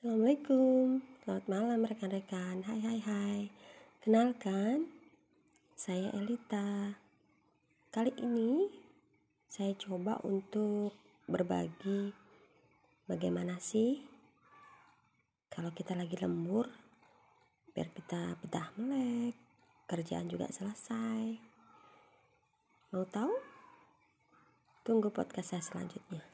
Assalamualaikum, selamat malam rekan-rekan. Hai hai hai. Kenalkan, saya Elita. Kali ini saya coba untuk berbagi bagaimana sih kalau kita lagi lembur biar kita betah melek, kerjaan juga selesai. Mau tahu? Tunggu podcast saya selanjutnya.